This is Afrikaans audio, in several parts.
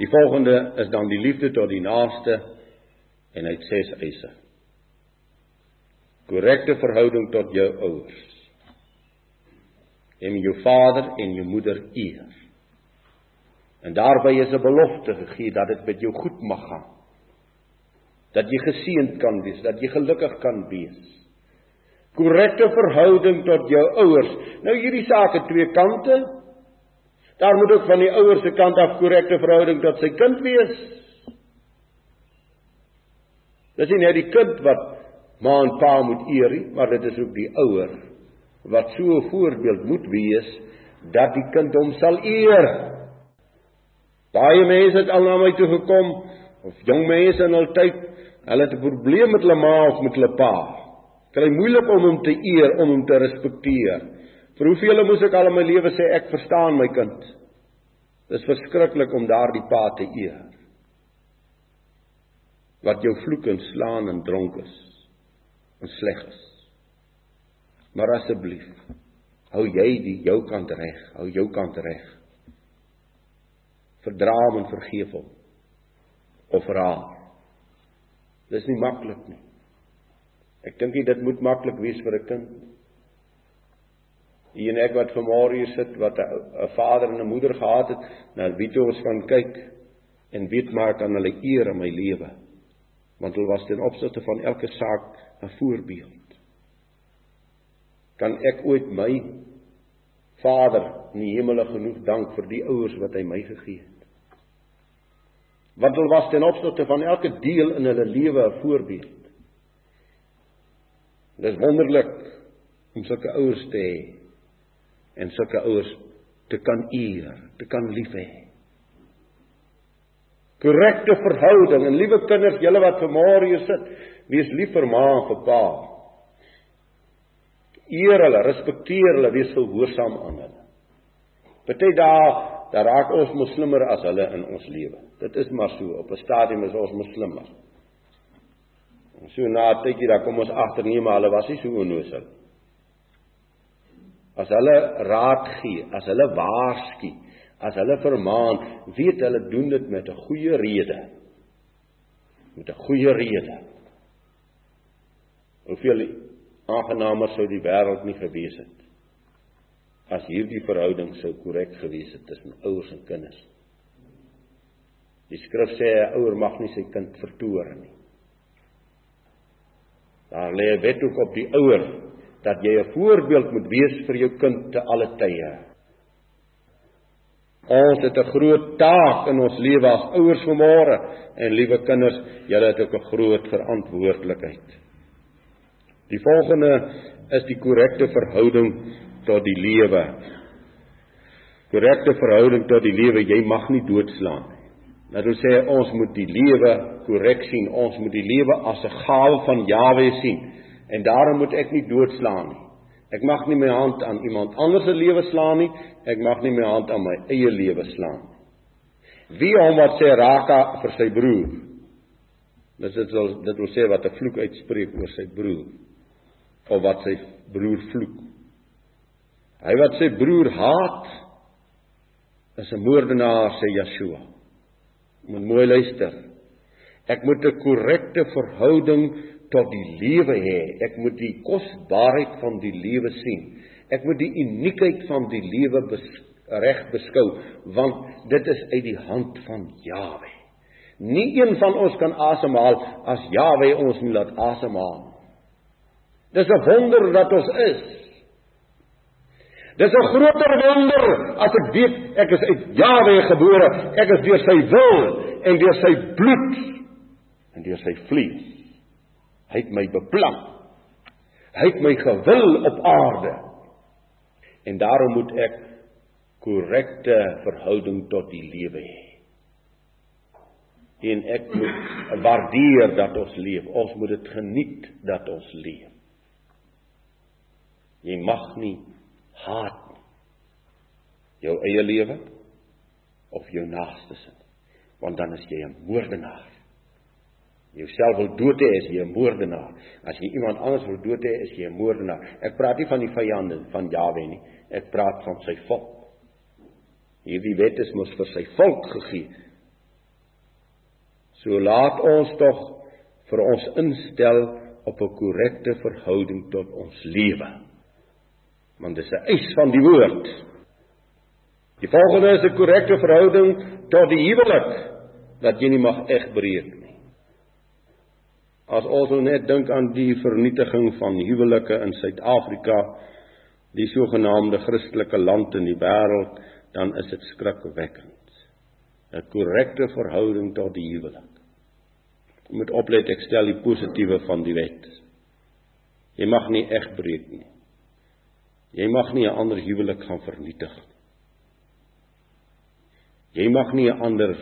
Die volgende is dan die liefde tot die naaste en hy het ses eise. Korrekte verhouding tot jou ouers. En jou vader en jou moeder eer. En daarby is 'n belofte gegee dat dit met jou goed mag gaan. Dat jy geseënd kan wees, dat jy gelukkig kan wees. Korrekte verhouding tot jou ouers. Nou hierdie saak het twee kante. Daar moet ook van die ouers se kant af korrekte verhouding tot sy kind wees. Dis nie net die kind wat ma en pa moet eer nie, maar dit is ook die ouer wat so 'n voorbeeld moet wees dat die kind hom sal eer. Baie mense het al na my toe gekom of jong mense in hul tyd, hulle het 'n probleem met hulle ma of met hulle pa. Kry moeilik om hom te eer, om hom te respekteer. Vir hoeveel moes ek al in my lewe sê ek verstaan my kind? Dis verskriklik om daardie pa te eer. Wat jou vloek en slaan en dronk is en sleg is. Maar asseblief, hou jy die jou kant reg, hou jou kant reg. Verdra hom en vergeef hom. Of raar. Dis nie maklik nie. Ek dink dit moet maklik wees vir 'n kind Hier en ek wat vanmôre hier sit wat 'n vader en 'n moeder gehad het, na wie toe ons kan kyk en weet maak aan hulle eer in my lewe. Want hulle was ten opsigte van elke saak 'n voorbeeld. Kan ek ooit my Vader in die hemel genoeg dank vir die ouers wat hy my gegee het? Want hulle was ten opsigte van elke deel in hulle lewe 'n voorbeeld. Dit is wonderlik om sulke ouers te hê en sulke ouers te kan eer, te kan lief hê. Korrekte verhouding en liewe kinders, julle wat vanmôre hier sit, wees lief vir ma en vir pa. Eer hulle, respekteer hulle, wees gehoorsaam aan hulle. Party dae daar raak ons moslimmer as hulle in ons lewe. Dit is maar so, op 'n stadium is ons moslimmer. En so na 'n tydjie dan kom ons agter nee, maar hulle was nie so onnoosel nie as hulle raad gee, as hulle waarsku, as hulle vermaan, weet hulle doen dit met 'n goeie rede. Met 'n goeie rede. Hoeveel aangenaamer sou die wêreld nie gewees het as hierdie verhouding sou korrek gewees het tussen ouers en kinders. Die skrif sê 'n ouer mag nie sy kind vertoor nie. Daar lê 'n wet ook op die ouer dat jy 'n voorbeeld moet wees vir jou kind te alle tye. Ons het 'n groot taak in ons lewe as ouers vanmôre en liewe kinders, julle het ook 'n groot verantwoordelikheid. Die volgende is die korrekte verhouding tot die lewe. Korrekte verhouding tot die lewe, jy mag nie doodslaan nie. Nou wil sê ons moet die lewe korrek sien. Ons moet die lewe as 'n gawe van Jawe sien en daarom moet ek nie doodslaan nie. Ek mag nie my hand aan iemand anders se lewe slaan nie. Ek mag nie my hand aan my eie lewe slaan nie. Wie hom wat sê raka vir sy broer. Dis dit wil dit wil sê wat 'n vloek uitspreek oor sy broer of wat sy broer vloek. Hy wat sy broer haat is 'n moordenaar sê Yeshua. Moet mooi luister. Ek moet 'n korrekte verhouding tot die lewe hê. Ek moet die kosbaarheid van die lewe sien. Ek moet die uniekheid van die lewe bes reg beskou want dit is uit die hand van Jawe. Nie een van ons kan asemhaal as Jawe ons nie laat asemhaal. Dis 'n wonder dat ons is. Dis 'n groter wonder as ek weet ek is uit Jawe gebore. Ek is deur sy wil en deur sy bloed en deur sy vlees. Hy het my beplan. Hy het my gewil op aarde. En daarom moet ek korrekte verhouding tot die lewe hê. En ek moet waardeer dat ons leef. Ons moet dit geniet dat ons leef. Jy mag nie haat nie. Jou eie lewe of jou naaste se. Want dan is jy 'n moordenaar jouself wil dood hê as jy 'n moordenaar. As jy iemand anders wil dood hê, is jy 'n moordenaar. Ek praat nie van die vyande van Jawe nie. Ek praat van sy volk. Hierdie wet is mos vir sy volk gegee So laat ons tog vir ons instel op 'n korrekte verhouding tot ons lewe. Want dis 'n eis van die woord. Die volgende is 'n korrekte verhouding tot die huwelik dat jy nie mag egbreek nie. As ons nou net dink aan die vernietiging van huwelike in Suid-Afrika, die sogenaamde Christelike land in die wêreld, dan is dit skrikwekkend. 'n Korrekte verhouding tot die huwelik. Jy moet oplet ek stel die positiewe van die wet. Jy mag nie egbreek nie. Jy mag nie 'n ander huwelik gaan vernietig nie. Jy mag nie 'n ander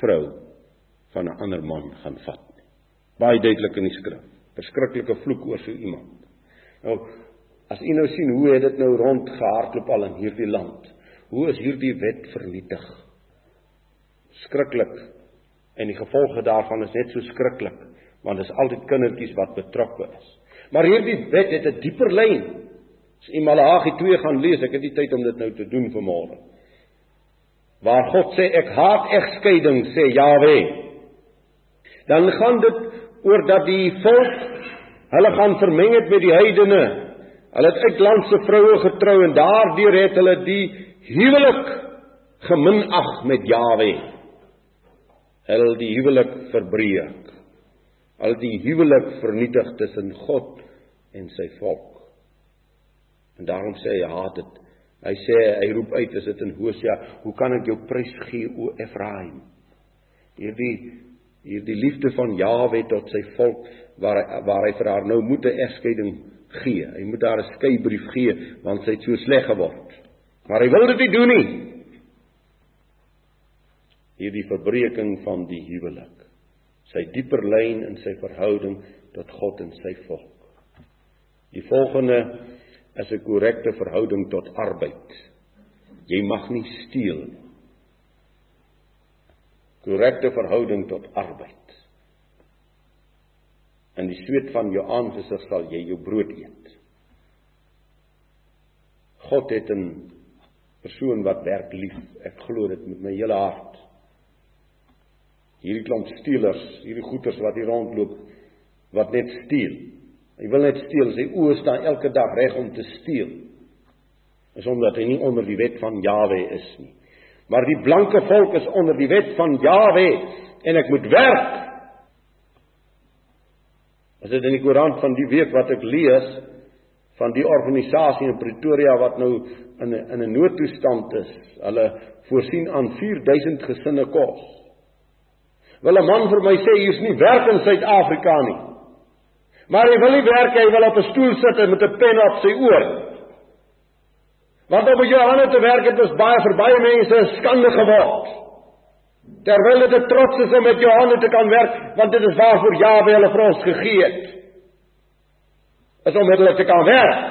vrou van 'n ander man gaan vat nie. Baie duidelik in die skrif. Verskriklike vloek oor so iemand. Nou as u nou sien hoe het dit nou rondgehardloop al in hierdie land. Hoe is hierdie wet vernietig? Skrikkelik. En die gevolge daarvan is net so skrikkelik, want dit is altyd kindertjies wat betrokke is. Maar hierdie wet het 'n dieper lyn. As u Malagi 2 gaan lees, ek het nie tyd om dit nou te doen vanmôre. Waar God sê ek haat egskeiding, sê Jawe. Dan gaan dit oor dat die volk hulle gaan vermeng het met die heidene. Hulle het uitlandse vroue getrou en daardeur het hulle die huwelik geminag met Jawe. Hulle die huwelik verbreek. Hulle die huwelik vernietig tussen God en sy volk. En daarom sê hy haat dit. Hy sê hy roep uit as dit in Hosea, hoe kan ek jou prys gee o Efraim? Hierdie hierdie liefde van Jawe tot sy volk waar hy, waar hy vir haar nou moet 'n egskeiding gee. Hy moet haar 'n skeibrief gee want sy het so sleg geword. Maar hy wil dit nie doen nie. Hierdie verbreeking van die huwelik. Sy dieper lyn in sy verhouding tot God en sy volk. Die volgende is 'n korrekte verhouding tot arbeid. Jy mag nie steel nie. Korrekte verhouding tot arbeid. In die sweet van jou aangesig sal jy jou brood eet. God het 'n persoon wat werk lief. Ek glo dit met my hele hart. Hierdie klomp steelers, hierdie goeters wat hier rondloop wat net steel. Hy wil net steel. Sy oë staan elke dag reg om te steel. Is omdat hy nie onder die wet van Jawe is nie. Maar die blanke volk is onder die wet van Jawe en ek moet werk. As dit in die koerant van die week wat ek lees van die organisasie in Pretoria wat nou in 'n in 'n noodtoestand is. Hulle voorsien aan 4000 gesinne kos. Wil 'n man vir my sê hier's nie werk in Suid-Afrika nie. Maar hy wil nie werk hy wil op 'n stoel sit met 'n pen op sy oor. Want om jou hande te werk het ons baie vir baie mense skande geword. Terwyl dit trots is om met jou hande te kan werk, want dit is waarvoor Jawe hulle vir ons gegee het. Is om met hulle te kan werk.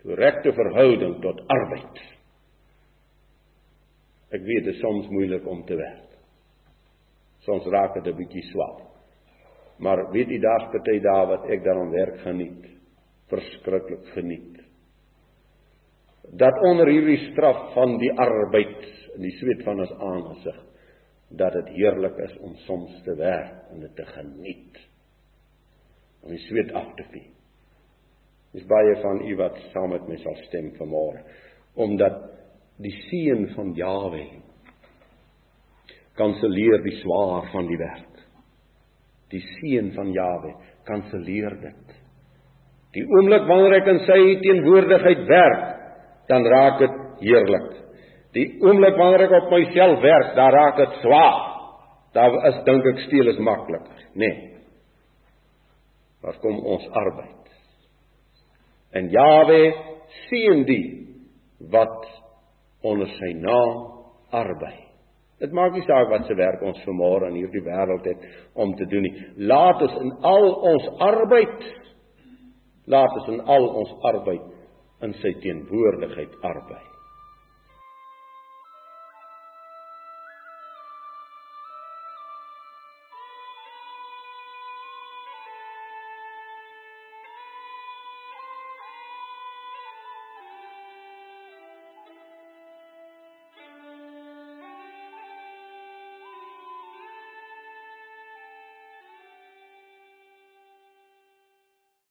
Korrekte verhouding tot arbeid. Ek weet dit is soms moeilik om te werk. Soms raak dit 'n bietjie swak. Maar weet jy daar's party dae wat ek daarom werk geniet. Verskriklik geniet. Dat onder hierdie straf van die arbeid in die sweet van ons aangesig dat dit heerlik is om soms te werk en dit te geniet. Om die sweet af te vee. Dis baie van u wat saam met my sal stem vanmôre omdat die seën van Jahwe kanselleer die swaar van die werk. Die seën van Jawe kanselleer dit. Die oomblik wanneer ek in sy teenwoordigheid werk, dan raak dit heerlik. Die oomblik wanneer ek op myself werk, dan raak dit swaar. Daar is dink ek steel is makliker, nê. Nee. Wat kom ons arbeid? En Jawe seën die wat onder sy naam arbei. Dit maak nie saak wat se werk ons vanmôre in hierdie wêreld het om te doen nie. Laat ons in al ons arbeid laat ons in al ons arbeid in sy teenwoordigheid arbei.